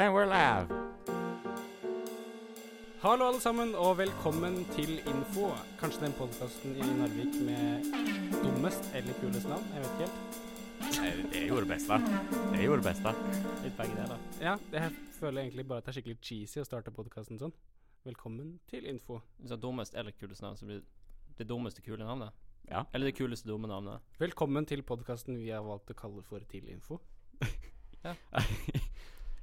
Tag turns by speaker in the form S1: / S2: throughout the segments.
S1: And we're live.
S2: Hallo, alle sammen, og velkommen til Info. Kanskje den podkasten i Narvik med dummest eller kulest navn. Jeg vet ikke helt.
S1: Nei, Det gjorde jo det beste. Det gjorde jo det beste.
S2: Litt begge deler. Ja, jeg føler egentlig bare at det er skikkelig cheesy å starte podkasten sånn. Velkommen til Info.
S3: Hvis det er dummest eller kulest navn, så blir det dummeste kule navnet.
S1: Ja.
S3: Eller det kuleste dumme navnet.
S2: Velkommen til podkasten vi har valgt å kalle for Til Info.
S3: Ja.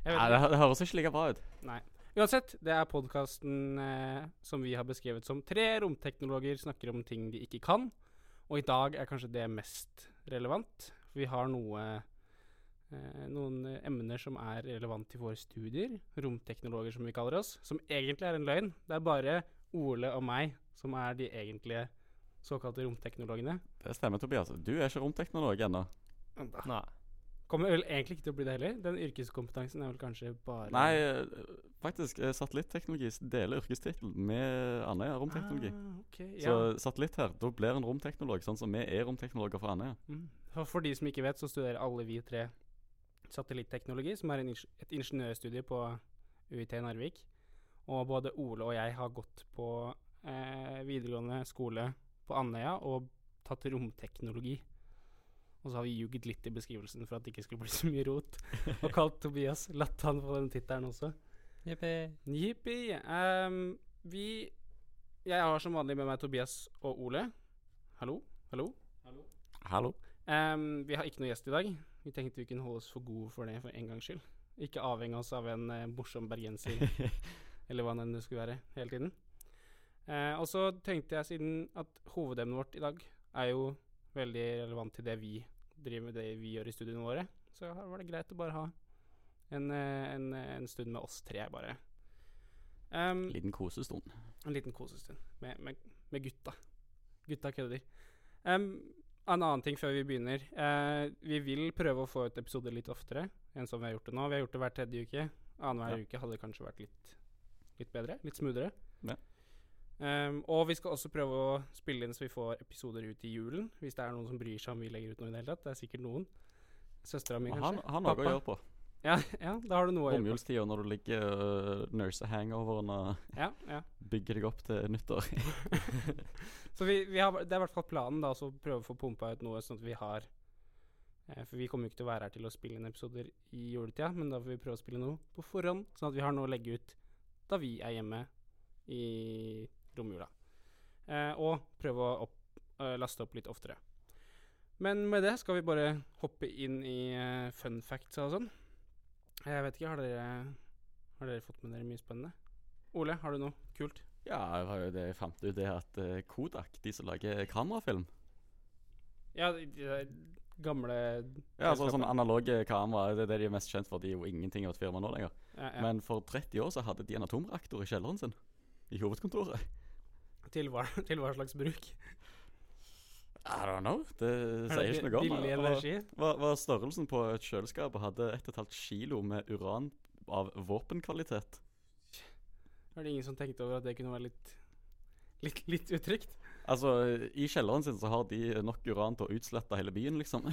S1: Nei, det, det høres ikke like bra ut.
S2: Nei. Uansett, det er podkasten eh, som vi har beskrevet som tre romteknologer snakker om ting de ikke kan. Og i dag er kanskje det mest relevant. For vi har noe eh, noen emner som er relevant til våre studier. Romteknologer, som vi kaller oss. Som egentlig er en løgn. Det er bare Ole og meg som er de egentlige såkalte romteknologene.
S1: Det stemmer, Tobias. Du er ikke romteknolog ennå.
S3: Nei.
S2: Kommer vel egentlig ikke til å bli det heller. Den yrkeskompetansen er vel kanskje bare
S1: Nei, eh, faktisk. eh, Satellitteknologi deler yrkestittel med Andøya romteknologi.
S2: Ah, okay, ja.
S1: Så satellitt her, da blir en romteknolog, sånn som vi er romteknologer for Andøya.
S2: Mm. For, for de som ikke vet, så studerer alle vi tre satellitteknologi, som er en, et ingeniørstudie på UiT Narvik. Og både Ole og jeg har gått på eh, videregående skole på Andøya og tatt romteknologi. Og så har vi ljugd litt i beskrivelsen for at det ikke skulle bli så mye rot. Og kalt Tobias latt han få den tittelen også.
S3: Jippi.
S2: Jippi. Um, vi Jeg har som vanlig med meg Tobias og Ole. Hallo? Hallo?
S1: Hallo.
S2: Ehm, vi har ikke noe gjest i dag. Vi tenkte vi kunne holde oss for gode for det for en gangs skyld. Ikke avhenge oss av en uh, morsom bergenser, eller hva det skulle være, hele tiden. Uh, og så tenkte jeg, siden at hovedemnet vårt i dag er jo veldig relevant til det vi driver med, det vi gjør i studiene våre, så var det greit å bare ha en, eh, en, en stund med oss tre, bare. En
S1: Liten kosestund.
S2: en liten kosestund med, med, med gutta. Gutta kødder. Um, en annen ting før vi begynner. Uh, vi vil prøve å få ut episoder litt oftere enn som vi har gjort det nå. Vi har gjort det hver tredje uke. Annenhver
S1: Ja.
S2: uke hadde kanskje vært litt, litt bedre. Litt smoothere.
S1: Ja.
S2: Em, og vi skal også prøve å spille inn så vi får episoder ut i julen. Hvis det er noen som bryr seg om vi legger ut noe i det hele tatt. Det er sikkert noen. Søstera mi, kanskje.
S1: han har noe å gjøre på.
S2: Ja, ja, da har du noe å gjøre på.
S1: Romjulstida når du ligger og nurser hangoveren og
S2: Ja, ja.
S1: bygger deg opp til nyttår.
S2: Så vi, vi har, det er i hvert fall planen, da, å prøve å få pumpa ut noe sånn at vi har eh, For vi kommer jo ikke til å være her til å spille inn episoder i juletida, men da får vi prøve å spille noe på forhånd, sånn at vi har noe å legge ut da vi er hjemme i romjula. Eh, og prøve å opp, eh, laste opp litt oftere. Men med det skal vi bare hoppe inn i eh, fun facts og sånn. Jeg vet ikke, har dere, har dere fått med dere mye spennende? Ole, har du noe kult?
S1: Ja, jeg har jo det jeg fant ut det at Kodak, de som lager kamerafilm
S2: Ja, de, de gamle
S1: Ja, altså sånn analoge kamera, det er det de er mest kjent for. De er jo ingenting av et firma nå lenger.
S2: ja, ja.
S1: Men for 30 år så hadde de en atomreaktor i kjelleren sin. I hovedkontoret.
S2: Til, hva, til hva slags bruk?
S1: I don't know. Det
S2: Er
S1: sier ikke noe om det. Hva var størrelsen på et kjøleskap og hadde 1,5 kilo med uran av våpenkvalitet?
S2: Er det ingen som tenkte over at det kunne være litt Litt, litt utrygt?
S1: Altså, i kjelleren sin så har de nok uran til å utslette hele byen, liksom.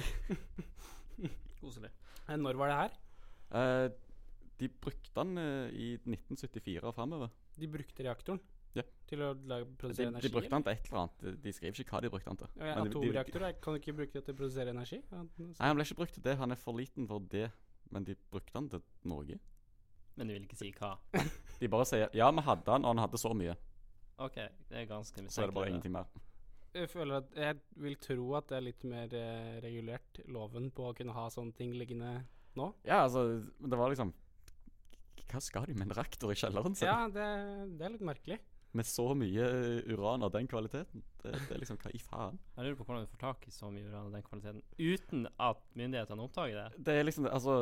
S3: Koselig.
S2: Når var det her?
S1: Eh, de brukte den eh, i 1974 og framover.
S2: De brukte reaktoren
S1: Ja.
S2: til å lage,
S1: De,
S2: produsere
S1: de
S2: energi?
S1: brukte den til et eller annet. De- De skriver ikke hva de brukte den til.
S2: Ja,
S1: Men de- de-
S2: atomreaktor, kan du ikke bruke det til å produsere energi?
S1: Nei, han ble ikke brukt til det. Han er for liten for det. Men de brukte den til Norge.
S3: Men du vil ikke si hva?
S1: De bare sier ja, vi hadde den, og han hadde så mye.
S3: OK, det er ganske
S1: Så er det bare ingenting mer.
S2: Jeg føler at jeg vil tro at det er litt mer eh, regulert, loven på å kunne ha sånne ting liggende nå.
S1: Ja, altså, det var liksom Hva skal de med en reaktor i kjelleren sin?
S2: Ja, det, det er litt merkelig.
S1: Med så mye uran av den kvaliteten? Det, det er liksom Hva i faen?
S3: Jeg lurer på hvordan du får tak i så mye uran av den kvaliteten uten at myndighetene oppdager det.
S1: Det er liksom Altså,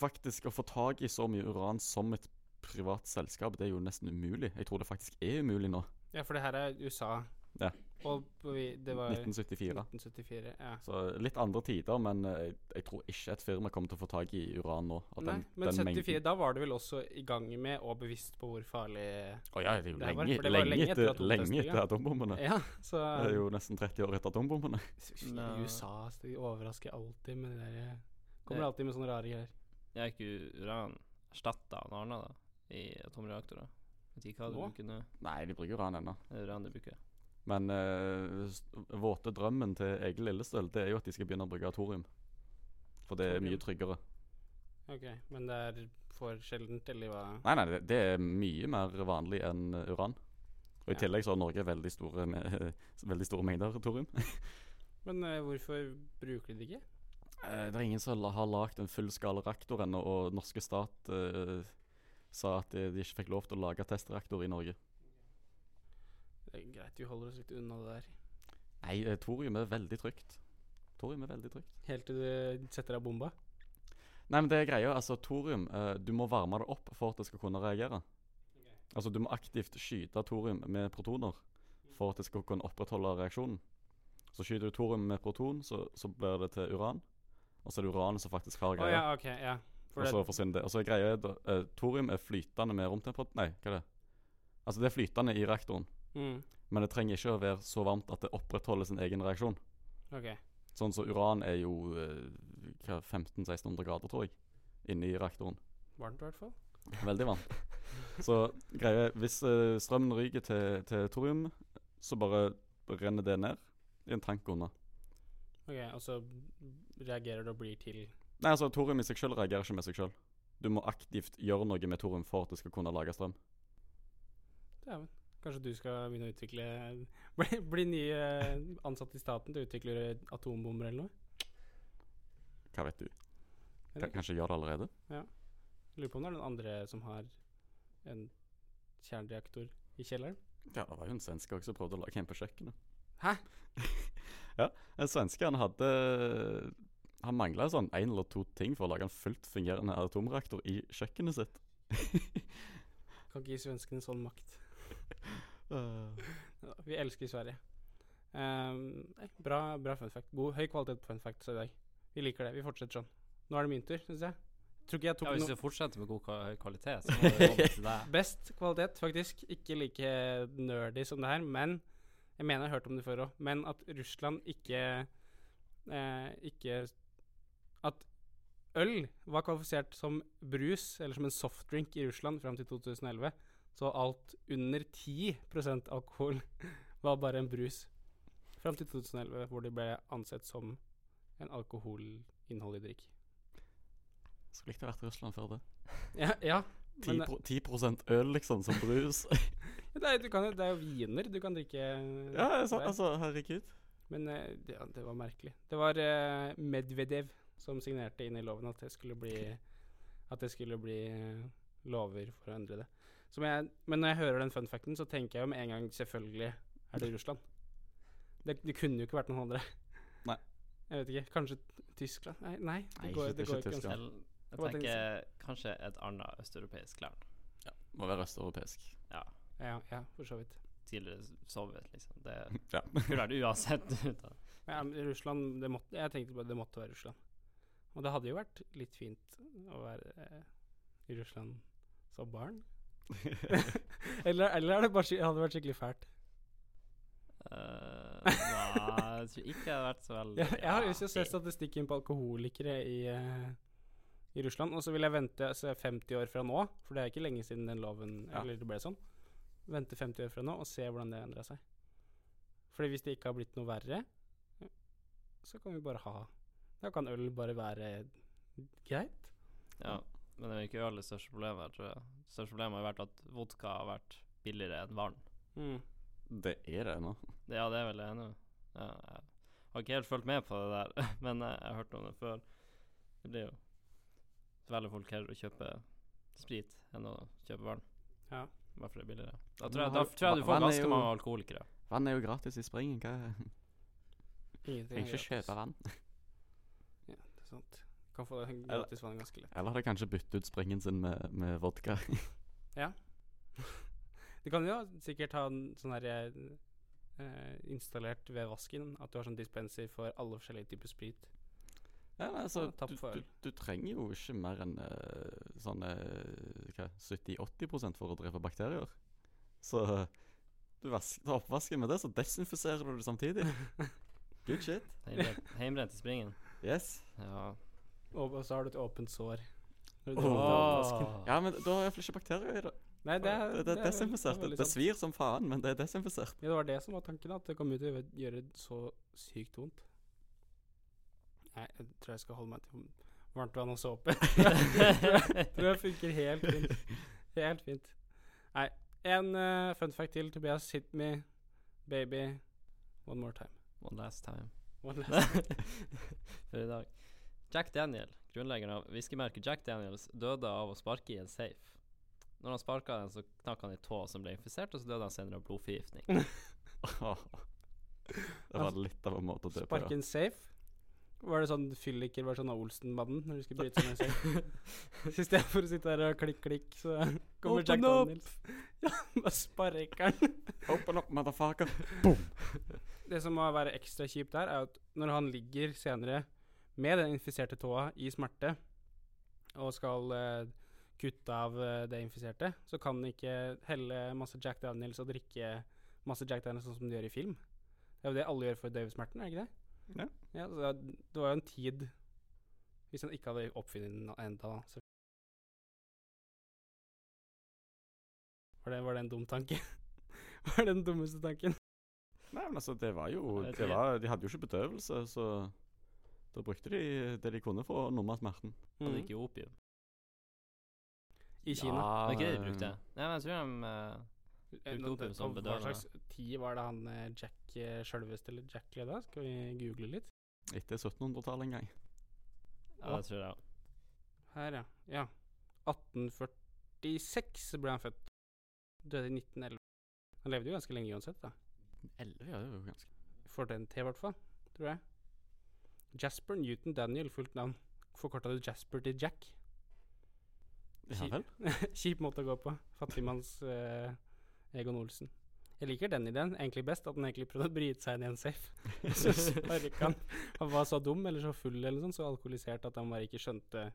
S1: faktisk å få tak i så mye uran som et privat selskap, det er jo nesten umulig. Jeg tror det faktisk er umulig nå.
S2: Ja, for det her er USA.
S1: Ja.
S2: Og vi- det var
S1: 1974.
S2: 1974. Ja.
S1: Så litt andre tider, men eh, jeg, jeg tror ikke et firma kommer til å få tak i uran nå. av
S2: Nei,
S1: den-
S2: men
S1: den
S2: 74,
S1: mengden.
S2: da var det vel også i gang med og bevisst på hvor farlig
S1: oh, ja, det er jo
S2: Det var-
S1: lenge,
S2: for det var
S1: lenge,
S2: lenge etter
S1: etter, lenge etter atombombene.
S2: Ja, så
S1: Det er jo nesten 30 år etter atombombene.
S2: USA de overrasker alltid med det der Kommer
S3: Det-
S2: alltid med sånne rare greier.
S3: Det er ikke uran. erstatta av noe annet da, i atomreaktorer? Vet ikke hva du bruker nå.
S1: Nei, de bruker uran ennå.
S3: Uran de bruker.
S1: Men eh, våte drømmen til Egil Lillestøl Det er jo at de skal begynne å bruke thorium. For det er mye tryggere.
S2: Ok, men det er for sjeldent, eller hva?
S1: Nei, nei, det, det er mye mer vanlig enn uran. Og i
S2: Ja.
S1: tillegg så har Norge veldig store, me veldig store mengder thorium.
S2: Men eh, hvorfor bruker de det ikke?
S1: Eh, det er ingen som har lagd en fullskala reaktor ennå, og norske stat eh, sa at de, de ikke fikk lov til å lage testreaktor i Norge.
S2: Det er greit, vi holder oss litt unna det der.
S1: Nei, eh, thorium er veldig trygt. Thorium er veldig trygt.
S2: Helt til du setter av bomba.
S1: Nei, men det er greia, altså thorium eh, Du må varme det opp for at det skal kunne reagere. Altså du må aktivt skyte thorium med protoner for at det skal kunne opprettholde reaksjonen. Så skyter du thorium med proton, så, så blir det til uran. Og så er det uranet som faktisk har greia.
S2: Oh, ja, ok, ja. For
S1: og så forsvinner det. Og så er greia eh, Thorium er flytende med romtemperatur Nei, hva er det? Altså det er flytende i reaktoren,
S2: mm,
S1: men det trenger ikke å være så varmt at det opprettholder sin egen reaksjon.
S2: Okay.
S1: Sånn som uran er jo eh, hva, 1500-1600 grader, tror jeg, inni reaktoren.
S2: Varmt i hvert fall.
S1: Veldig varmt. Så greia er, hvis eh, strømmen ryker til, til thorium, så bare renner det ned i en tank unna.
S2: Ok, Og så reagerer det og blir til
S1: Nei, altså thorium i seg selv reagerer ikke med seg selv. Du må aktivt gjøre noe med thorium for at det skal kunne lage strøm.
S2: Dæven. Kanskje du skal begynne å utvikle Bli, bli ny eh, ansatt i staten til å utvikle atombomber eller noe?
S1: Hva vet du?
S2: K
S1: Kan, kanskje gjør det allerede? Ja.
S2: Lurer på om det er noen andre som har en kjernereaktor i kjelleren?
S1: Ja, det var jo en svenske også som prøvde å lage en på kjøkkenet.
S2: Hæ?
S1: ja, en svenske han hadde Han mangla sånn én eller to ting for å lage en fullt fungerende atomreaktor i kjøkkenet sitt.
S2: Kan ikke gi svenskene sånn makt. Vi elsker Sverige. Um, nei, bra, bra fun fact. God, høy kvalitet på fun facts i dag. Vi liker det. Vi fortsetter sånn. Nå er det min tur, syns jeg. Jeg tok
S3: Ja, hvis du fortsetter med god kvalitet, så må det til deg.
S2: Best kvalitet, faktisk. Ikke like nerdy som det her, men Jeg mener jeg har hørt om det før òg, men at Russland ikke eh, Ikke At øl var kvalifisert som brus, eller som en softdrink i Russland fram til 2011. Så alt under 10% alkohol var bare en brus. Fram til 2011, hvor det ble ansett som en alkoholinnholdig drikk.
S1: Skulle likt det vært i Russland før det.
S2: Ja, ja
S1: 10,
S2: men,
S1: pro 10 øl, liksom, som brus.
S2: du kan, det er jo viner du kan drikke.
S1: ja,
S2: der.
S1: altså, herregud.
S2: Men eh, det, det var merkelig. Det var eh, Medvedev som signerte inn i loven at det skulle bli At det skulle bli eh, lover for å endre det. Som jeg, men når jeg hører den fun facten, så tenker jeg jo med en gang selvfølgelig er det Russland. Det, det kunne jo ikke vært noen andre.
S1: Nei.
S2: Jeg vet ikke. Kanskje Tyskland? Nei, nei det
S1: Nei,
S2: går,
S1: ikke-
S2: det
S1: ikke
S2: går ikke.
S1: Tyskland.
S3: Jeg, jeg
S2: tenker
S3: kanskje et annet østeuropeisk land.
S1: Må være østeuropeisk.
S3: Ja.
S2: Ja, ja, for så vidt.
S3: Tidligere Sovjet, liksom. Det
S1: Ja.
S3: kunne vært uansett
S2: Ja, men Russland det måtte, Jeg tenkte bare det måtte være Russland. Og det hadde jo vært litt fint å være eh, i Russland som barn. eller, eller er det bare, hadde det vært skikkelig fælt?
S3: Uh, Nei, jeg tror ikke det hadde vært så veldig
S2: Jeg, jeg har lyst til å se statistikken på alkoholikere i, uh, i Russland. Og så vil jeg vente altså 50 år fra nå, for det er ikke lenge siden den loven
S1: Ja.
S2: Eller det ble sånn. Vente 50 år fra nå og se hvordan det endra seg. Fordi hvis det ikke har blitt noe verre, så kan vi bare ha Da kan øl bare være greit.
S3: Ja, men det er jo ikke øl det største problemet, tror jeg. Det største problemet har vært at vodka har vært billigere enn vann.
S2: Mm.
S1: Det er det nå.
S3: Ja, det er vel det ennå. Ja, jeg har ikke helt fulgt med på det der, men jeg, jeg har hørt om det før. Det blir jo veldig folk heller å kjøpe sprit enn å kjøpe vann.
S2: Ja.
S3: Bare for det er billigere. Da tror jeg, da tror jeg du får ganske
S1: jo-
S3: mange alkoholikere.
S1: Vann er jo gratis i springen. Hva er
S2: Ingenting
S1: Trenger
S2: er
S1: ikke kjøpe vann.
S2: Ja, det er sant. Kan få gratis vann ganske lett.
S1: Eller hadde kanskje byttet ut springen sin med, med vodka?
S2: Du kan jo sikkert ha en sånn her eh, installert ved vasken. At du har sånn dispenser for alle forskjellige typer sprit.
S1: Ja, men altså,
S2: Ja,
S1: du, du, du trenger jo ikke mer enn uh, sånn eh, 70-80 for å drepe bakterier. Så du vas tar oppvasken med det, så desinfiserer du det samtidig. Good shit.
S3: Heimbrent i springen.
S1: Yes.
S3: Ja.
S2: Og, så har du et åpent sår.
S3: Åh.
S1: Ja, men da er det ikke bakterier i det.
S2: Nei, det er,
S1: det, det er desinfisert. Det, det svir som faen, men det er desinfisert.
S2: Ja, det var det som var tanken, at det kom ut til å gjøre så sykt vondt. Nei, jeg tror jeg skal holde meg til varmt vann og såpe. tror jeg funker helt fint. Helt fint. Nei, en uh, fun fact til. Tobias, hit me, baby, one more time.
S3: One last time.
S2: One last
S3: For i dag. Jack Daniel, grunnleggeren av whiskymerket Jack Daniels, døde av å sparke i en safe. Når han sparka den, så knakk han i tå som ble infisert, og så døde han senere av blodforgiftning.
S1: Det var litt av en måte å dø på.
S2: Sparke en safe. Var det sånn fylliker var sånn av Olsen-mannen når du skulle bryte sånn en safe? Så I stedet for å sitte der og klikk, klikk, så kommer Jack
S1: up!
S2: Daniels. Ja, bare sparker han.
S1: Open up, motherfucker.
S2: Det som må være ekstra kjipt der, er at når han ligger senere med den infiserte tåa i smerte og skal eh, kutte av eh, det infiserte, så kan den ikke helle masse Jack Daniels og drikke masse Jack Daniels sånn som de gjør i film. Det er jo det alle gjør for å døyve smerten, er det ikke det?
S1: Ja.
S2: Ja, så det, det var jo en tid Hvis han ikke hadde oppfunnet den enda, så var det, var det en dum tanke? var det den dummeste tanken?
S1: Nei, men altså, det var jo det var, De hadde jo ikke bedøvelse, så da brukte de det de kunne for å numme smerten.
S3: Og
S2: det
S3: gikk jo opium.
S2: I Kina.
S1: Ja,
S3: Det er ikke det de
S1: eh,
S3: brukte. Nei, men jeg tror de Eh, Brukte opium
S2: det-
S3: som
S2: og Hva slags tid var det han eh, Jack sjølveste, eller Jack leda? Skal vi google litt?
S1: Etter 1700-tallet en gang.
S3: Ja, det tror jeg.
S2: Her, ja. ja. 1846 ble han født. Døde i 1911. Han levde jo ganske lenge uansett, da.
S1: Elleve, ja, det var jo ganske
S2: den til, i hvert fall. Tror jeg. Jasper Newton Daniel, fullt navn. Forkorta du Jasper til Jack?
S1: Ja vel?
S2: Kjip måte å gå på. Fattigmanns uh, Egon Olsen. Jeg liker den ideen egentlig best, at han egentlig prøvde å bryte seg inn i en safe. han. Han var så dum eller så full eller sånn, så alkoholisert at han bare ikke skjønte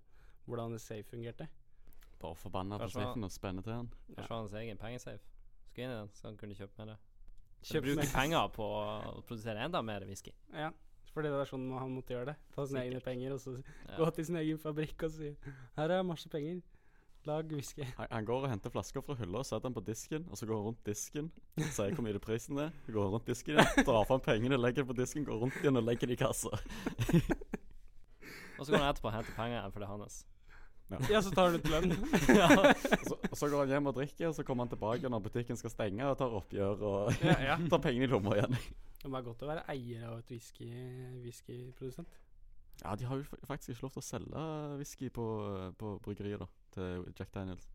S2: hvordan en safe fungerte.
S1: Bare forbanna på safen og spenne til han.
S3: Kanskje han hans egen pengesafe. Skal inn i den, så han kunne kjøpe mer.
S2: Kjøp
S3: Bruke penger på å produsere enda mer whisky.
S2: Ja, for det var sånn han måtte gjøre det. Ta sine egne penger og så
S3: Ja.
S2: gå til sin egen fabrikk og si Her er masse penger. Lag whisky.
S1: Han, han går og henter flasker fra hylla og setter den på disken, og så går han rundt disken, sier hvor mye prisen er, går rundt disken igjen, drar fram pengene, legger det på disken, går rundt igjen og legger det i kassa.
S3: Og så går han etterpå og henter penger igjen, for det er hans.
S2: Ja, så tar du ut lønn.
S3: ja.
S1: Og så, og så går han hjem og drikker, og så kommer han tilbake når butikken skal stenge, og tar oppgjør og
S2: ja, ja.
S1: tar pengene i lomma igjen.
S2: Det må være godt å være eier av et whisky, whiskyprodusent.
S1: Ja, de har jo faktisk ikke lov til å selge whisky på, på bryggeriet, da, til Jack Daniels.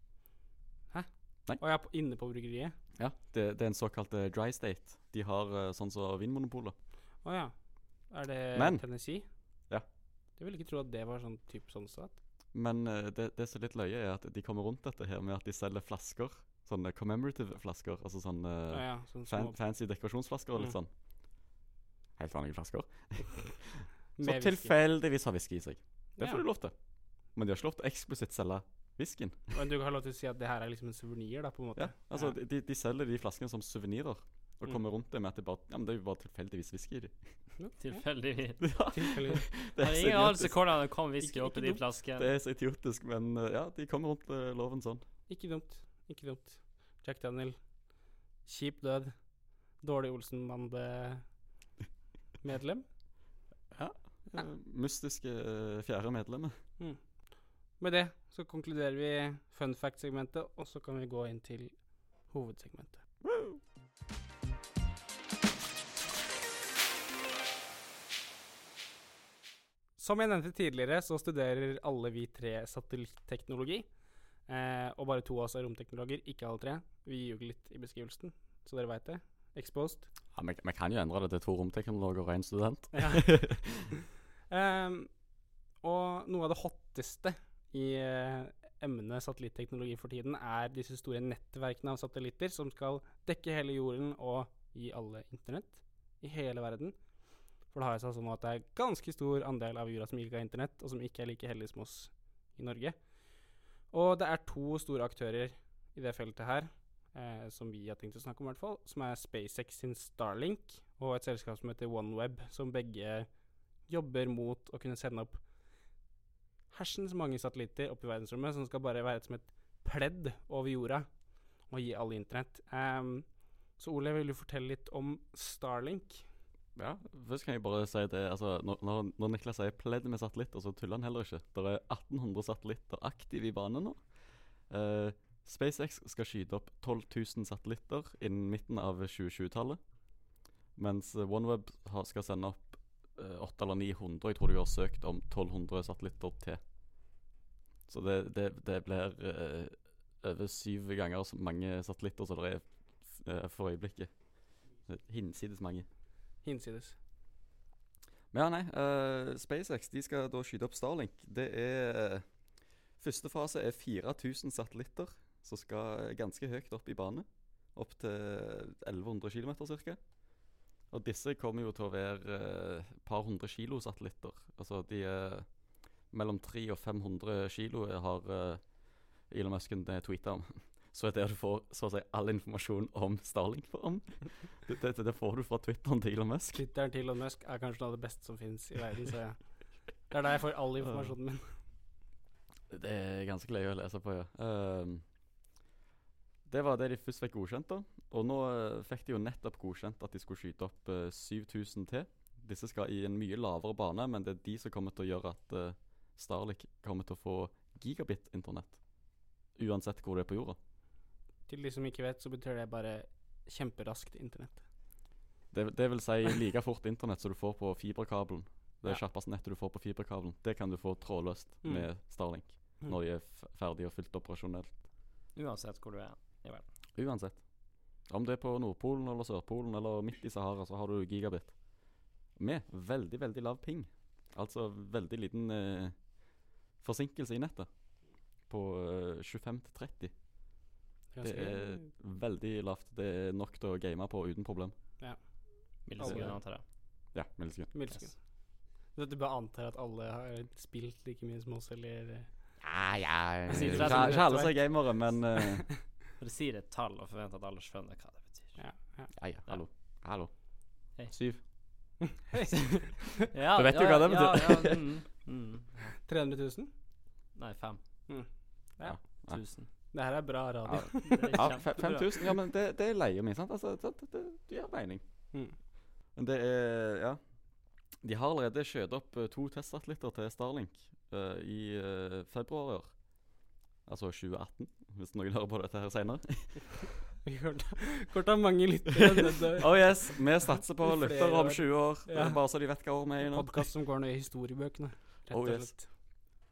S2: Og jeg er på, inne på bryggeriet.
S1: Ja, det, det er en såkalt eh, dry state. De har eh, sånn som Vinmonopolet.
S2: Å ja. Er det
S1: Men-
S2: Tennessee?
S1: Ja.
S2: Jeg ville ikke tro at det var sånn type sånn stat.
S1: Men eh, det, det som er litt løye, er at de kommer rundt dette her med at de selger flasker. Sånne commemorative flasker. Altså sånne
S2: ja, ja, sånn
S1: fan, fancy dekorasjonsflasker og litt sånn. Helt vanlige flasker. Så tilfeldigvis har whisky i seg. Det
S2: Ja.
S1: får du lov til. Men de har ikke lov til å eksplisitt selge whiskyen.
S2: Men du har lov til å si at det her er liksom en suvenir, da, på en måte.
S1: Ja, altså
S2: Ja.
S1: De, de selger de flaskene som suvenirer. Og
S2: Mm.
S1: kommer rundt det med at det bare Ja, men det er jo bare tilfeldigvis whisky i de.
S3: Tilfeldigvis.
S1: ja,
S2: Tilfeldig.
S1: det er
S3: ingen anelse hvordan det kom whisky opp i de flaskene.
S1: Det er så idiotisk, men eh, ja, de kommer rundt uh, loven sånn.
S2: Ikke dumt. Ikke dumt. Jack Daniel. Kjip død. Dårlig Olsenbande-medlem.
S1: Ja.
S2: Ja.
S1: eh, Mystiske fjerde fjerde Mm.
S2: Med det så konkluderer vi fun fact-segmentet, og så kan vi gå inn til hovedsegmentet. Som jeg nevnte tidligere, så studerer alle vi tre satellitteknologi. Eh, og bare to av oss er romteknologer, ikke alle tre. Vi ljuger litt i beskrivelsen, så dere veit det. Exposed.
S1: Ja, Vi kan jo endre det til to romteknologer og én student.
S2: Ja. um, og noe av det hotteste i uh, emnet satellitteknologi for tiden er disse store nettverkene av satellitter som skal dekke hele jorden og gi alle internett i hele verden. For det har seg sånn at det er ganske stor andel av jorda som ikke har internett, og som ikke er like heldige som oss i Norge. Og det er to store aktører i det feltet her, eh, som vi har tenkt å snakke om i hvert fall, som er SpaceX sin Starlink og et selskap som heter OneWeb, som begge jobber mot å kunne sende opp hersens mange satellitter oppe i verdensrommet som skal bare være som et pledd over jorda og gi alle internett. Um, så Ole, vil du fortelle litt om Starlink?
S1: Ja, først kan jeg bare si det altså, når, når, Niklas sier pledd med satellitter, så tuller han heller ikke. Det er 1800 satellitter aktive i bane nå. Eh, SpaceX skal skyte opp 12 000 satellitter innen midten av 2020-tallet. Mens eh, OneWeb skal sende opp eh, 800 eller 900. Jeg tror de har søkt om 1200 satellitter til. Så det, det, det blir eh, over syv ganger så mange satellitter som det er eh, for øyeblikket. Hinsides mange.
S2: Hinsides.
S1: Men ja, nei. Uh, SpaceX de skal da skyte opp Starlink. Det er Første fase er 4000 satellitter som skal ganske høyt opp i bane. Opp til 1100 km ca. Og disse kommer jo til å være et par hundre kilo satellitter. Altså de er mellom 300 og 500 kilo har uh, Elon Musken tweeta om. Så er det der du får så å si all informasjon om Starlink på om. Det, det, det får du fra Twitteren til Elon Musk.
S2: Twitteren til Elon Musk er kanskje noe av det beste som finnes i verden, så ja. det er der jeg får all informasjonen min.
S1: Det er ganske løye å lese på, ja. Ehm, det var det de først fikk godkjent, da. Og nå eh, fikk de jo nettopp godkjent at de skulle skyte opp eh, 7000 til. Disse skal i en mye lavere bane, men det er de som kommer til å gjøre at eh, Starlink kommer til å få gigabit-internett. Uansett hvor det er på jorda.
S2: Til de som ikke vet, så betyr det bare kjemperaskt internett.
S1: Det, det vil si like fort internett som du får på fiberkabelen. Det
S2: Ja.
S1: kjappeste nettet du får på fiberkabelen. Det kan du få trådløst
S2: Mm.
S1: med Starlink
S2: Mm.
S1: når de er ferdig og fullt operasjonelt.
S3: Uansett hvor du er i vel.
S1: Uansett. Om det er på Nordpolen eller Sørpolen eller midt i Sahara, så har du gigabit. Med veldig, veldig lav ping. Altså veldig liten eh, forsinkelse i nettet. På eh, 25 til 30. Det er veldig lavt. Det er nok til å game på uten problem.
S3: Millisekunder,
S2: Alle-
S3: antar jeg.
S1: Ja, millisekunder.
S2: Milsekunder.
S3: Yes.
S2: Du bare antar at alle har spilt like mye som oss, eller eh,
S1: Ja, ja Ikke
S3: det
S1: ikke alle som er gamere, men eh,
S3: For det sier et tall og forventer at alle skjønner hva det betyr.
S2: ja, ja.
S1: Ja, ja, hallo. Hallo.
S3: Hei.
S1: Syv.
S3: Ja,
S1: Du vet jo
S3: ja,
S1: hva det betyr.
S3: Ja, mm, mm.
S2: 300 000?
S3: Nei, fem.
S2: Mm. Ja.
S1: Ja.
S3: Tusen.
S2: Det her er bra radio.
S1: Ja,
S3: Det er
S1: ja 5000. Ja, men det, det er leia mi, sant? Altså, det, det, det gjør mening.
S2: Mm.
S1: Men det er Ja. De har allerede skjøt opp eh, to testsatellitter til Starlink uh, i uh, februar i år. Altså 2018, hvis noen hører på dette her seinere.
S2: Å ha mange lyttere.
S1: Oh yes, vi satser på
S2: I
S1: lyttere om
S2: år.
S1: 20 år.
S2: Ja.
S1: Bare så de vet hva år vi er i nå.
S2: podkast som går ned i historiebøkene. Rett
S1: Oh,
S2: og slett.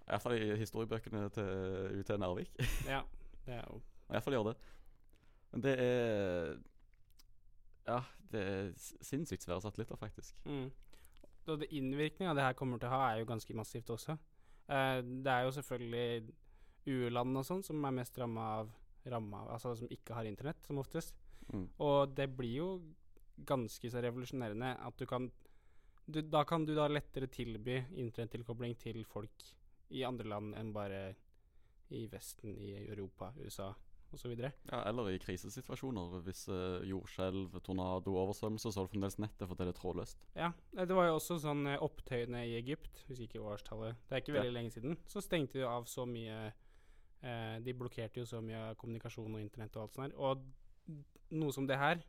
S1: Iallfall i historiebøkene til UT Narvik.
S2: Ja, det er jo
S1: Iallfall gjør det. Men det er Ja, det er sinnssykt svære satellitter, faktisk.
S2: mm. Det Innvirkninga det her kommer til å ha, er jo ganske massivt også. Uh, det er jo selvfølgelig u-land og sånn som er mest ramma av ramma, Altså som ikke har internett, som oftest.
S1: Mm.
S2: Og det blir jo ganske så revolusjonerende at du kan du, Da kan du da lettere tilby internettilkobling til folk i andre land enn bare i Vesten, i Europa, USA osv.
S1: Ja, eller i krisesituasjoner. Hvis uh, jordskjelv, tornado, oversvømmelse, så har du fremdeles nettet fordi det er trådløst.
S2: Ja, eh, det var jo også sånn eh, opptøyene i Egypt, husker ikke årstallet. Det er ikke
S1: Ja.
S2: veldig lenge siden. Så stengte de av så mye eh, De blokkerte jo så mye av kommunikasjon og internett og alt sånt her. Og noe som det her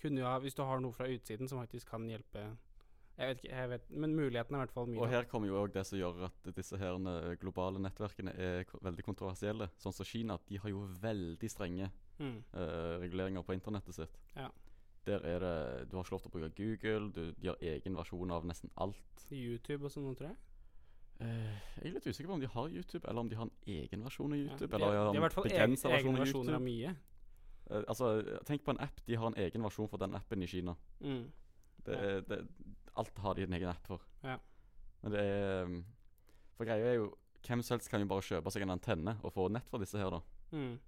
S2: kunne jo ha Hvis du har noe fra utsiden som faktisk kan hjelpe Jeg vet ikke, jeg vet, men muligheten er i hvert fall mye.
S1: Og her kommer jo òg det som gjør at disse her eh, globale nettverkene er veldig kontroversielle. Sånn som Kina, de har jo veldig strenge
S2: Mm.
S1: uh, reguleringer på internettet sitt.
S2: Ja.
S1: Der er det Du har ikke lov til å bruke Google, du, de har egen versjon av nesten alt.
S2: YouTube og sånn, tror jeg.
S1: Eh, jeg er litt usikker på om de har YouTube, eller om de har en egen versjon av
S2: Ja,
S1: YouTube.
S2: de,
S1: eller
S2: de har i hvert fall egen,
S1: egen versjon av
S2: mye.
S1: Uh, altså, tenk på en app. De har en egen versjon for den appen i Kina.
S2: Mm.
S1: Det,
S2: Ja.
S1: det, alt har de en egen app for.
S2: Ja.
S1: Men det er um, For greia er jo Hvem som helst kan jo bare kjøpe seg en antenne og få nett fra disse her, da.
S2: Mm.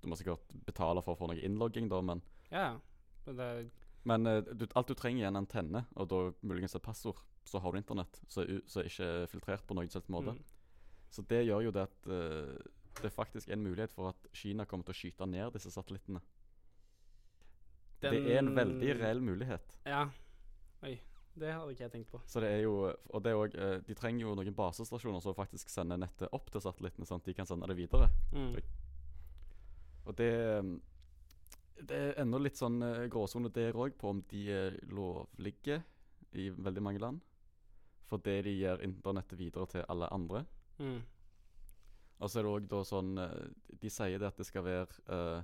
S1: Du må sikkert betale for å få noe innlogging, da, men
S2: Ja, men det
S1: Men uh, du, alt du trenger, er en antenne, og da muligens et passord. Så har du internett, som er, er ikke filtrert på noen slags måte.
S2: mm.
S1: Så det gjør jo det at uh, det faktisk er en mulighet for at Kina kommer til å skyte ned disse satellittene. det er en veldig reell mulighet.
S2: Ja. Oi. Det hadde ikke jeg tenkt på.
S1: Så det er jo Og det er også, eh, de trenger jo noen basestasjoner som faktisk sender nettet opp til satellittene, sånn at de kan sende det videre.
S2: Mm.
S1: Og det Det er ennå litt sånn eh, gråsone der òg, på om de er lovlige i veldig mange land. Fordi de gir internettet videre til alle andre.
S2: Mm.
S1: Og så er det òg da sånn eh, De sier det at det skal være uh,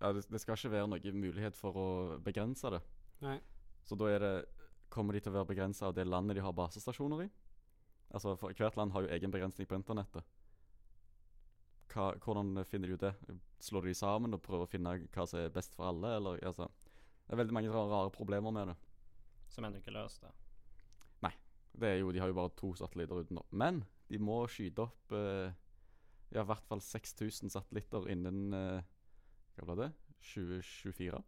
S1: Ja, det, det skal ikke være noen mulighet for å begrense det.
S2: Nei.
S1: Så da er det Kommer de til å være begrensa av det landet de har basestasjoner i? Altså, for Hvert land har jo egen begrensning på internettet. Hva, hvordan finner de ut det? Slår de sammen og prøver å finne hva som er best for alle? Eller, altså, det er veldig mange rare, rare problemer med det.
S3: Som ennå ikke løst det.
S1: Det er jo, De har jo bare to satellitter utenom. Men de må skyte opp eh, ja, i hvert fall 6000 satellitter innen eh, hva ble det? 2024.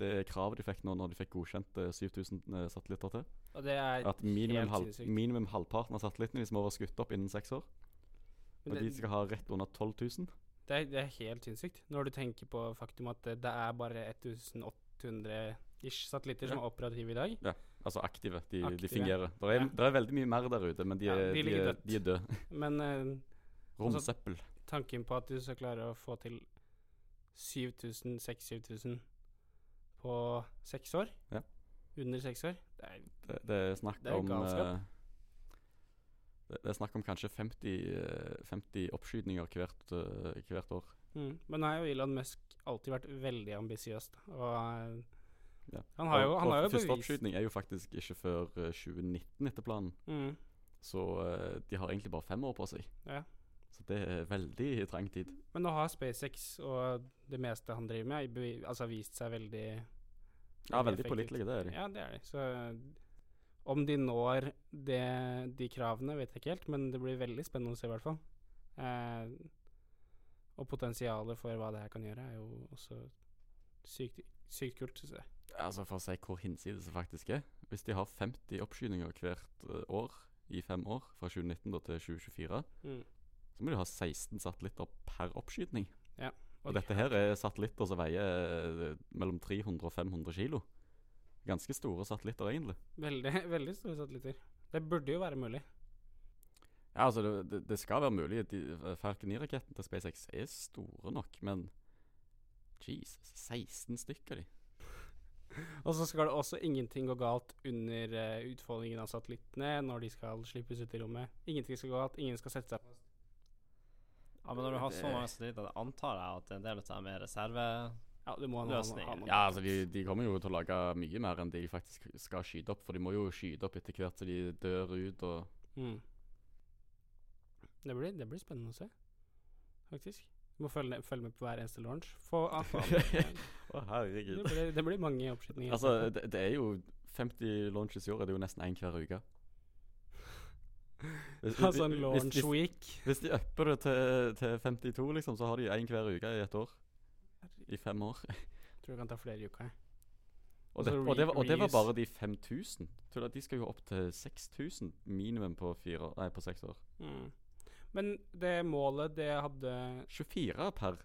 S1: Det er kravet de fikk nå når de fikk godkjent eh, 7000 eh, satellitter til.
S2: Og det er
S1: At minimum, halv, minimum halvparten av satellittene de må være skutt opp innen seks år.
S2: Men
S1: Og
S2: det,
S1: de skal ha rett under 12 000.
S2: det, er, det er helt sinnssykt. Når du tenker på faktum at det, er bare 1800 ish satellitter som er operative i dag.
S1: Altså aktive. De, de fungerer. Det er,
S2: Ja.
S1: er veldig mye mer der ute, men de
S2: Ja, de
S1: de er, er døde.
S2: Men eh,
S1: Romsøppel.
S2: tanken på at du skal klare å få til 7000, 6000-7000 på seks år,
S1: Ja.
S2: under seks år det er,
S1: Det, det er snakk
S2: Det er
S1: om
S2: galskap.
S1: eh, det, det er snakk om kanskje 50, eh, 50 oppskytninger hvert, eh, hvert år.
S2: mm. Men nå har jo Elon Musk alltid vært veldig ambisiøs. Og eh,
S1: Ja.
S2: han har jo, han har jo
S1: Første
S2: bevist
S1: oppskyting er jo faktisk ikke før eh, 2019 etter planen.
S2: mm.
S1: Så eh, de har egentlig bare fem år på seg.
S2: Ja.
S1: Så det er veldig trang tid.
S2: Men nå har SpaceX og det meste han driver med, altså vist seg veldig
S1: Ja, veldig
S2: effektivt.
S1: pålitelige, det er de.
S2: Ja, det er de. Så om de når det, de kravene, vet jeg ikke helt, men det blir veldig spennende å se, i hvert fall. Eh, og potensialet for hva det her kan gjøre, er jo også sykt, sykt kult, syns jeg.
S1: Altså For å si hvor hinsides det faktisk er. Hvis de har 50 oppskytinger hvert eh, år i fem år, fra 2019 da til 2024,
S2: Mm.
S1: så må de ha 16 satellitter per oppskyting.
S2: Ja.
S1: Og dette her er satellitter som veier eh, mellom 300 og 500 kilo. Ganske store satellitter, egentlig.
S2: Veldig, veldig store satellitter. Det burde jo være mulig.
S1: Ja, altså Det, det, det skal være mulig. De, eh, Falcon 9-raketten til SpaceX er store nok, men Jesus, 16 stykker, de.
S2: Og så skal det også ingenting gå galt under uh, utfoldingen av satellittene når de skal slippes ut i rommet. Ingenting skal gå galt, ingen skal sette seg fast.
S3: Ja, men når du har så mange satellitter, antar jeg at en del av dem er reserve...
S2: Ja.
S1: Ja, altså de, de kommer jo til å lage mye mer enn de faktisk skal skyte opp. For de må jo skyte opp etter hvert så de dør ut og
S2: Mm. Det, blir, det blir spennende å se, faktisk. Du må følge, følge med på hver eneste launch. Få, ah.
S1: Å,
S2: det,
S1: herregud.
S2: blir, det blir mange oppskytninger.
S1: Altså, det, det er jo 50 launches i år, er det jo nesten én hver uke. Hvis,
S2: altså en launch
S1: hvis,
S2: week.
S1: hvis de upper det til, til 52, liksom, så har de én hver uke i et år. I fem år.
S2: Tror det kan ta flere uker.
S1: Og,
S2: Altså
S1: det, og, det, var, og det var bare de 5000. Tror du at De skal jo opp til 6000 minimum på, fire, nei, på seks år.
S2: Mm. Men det målet det hadde
S1: 24 per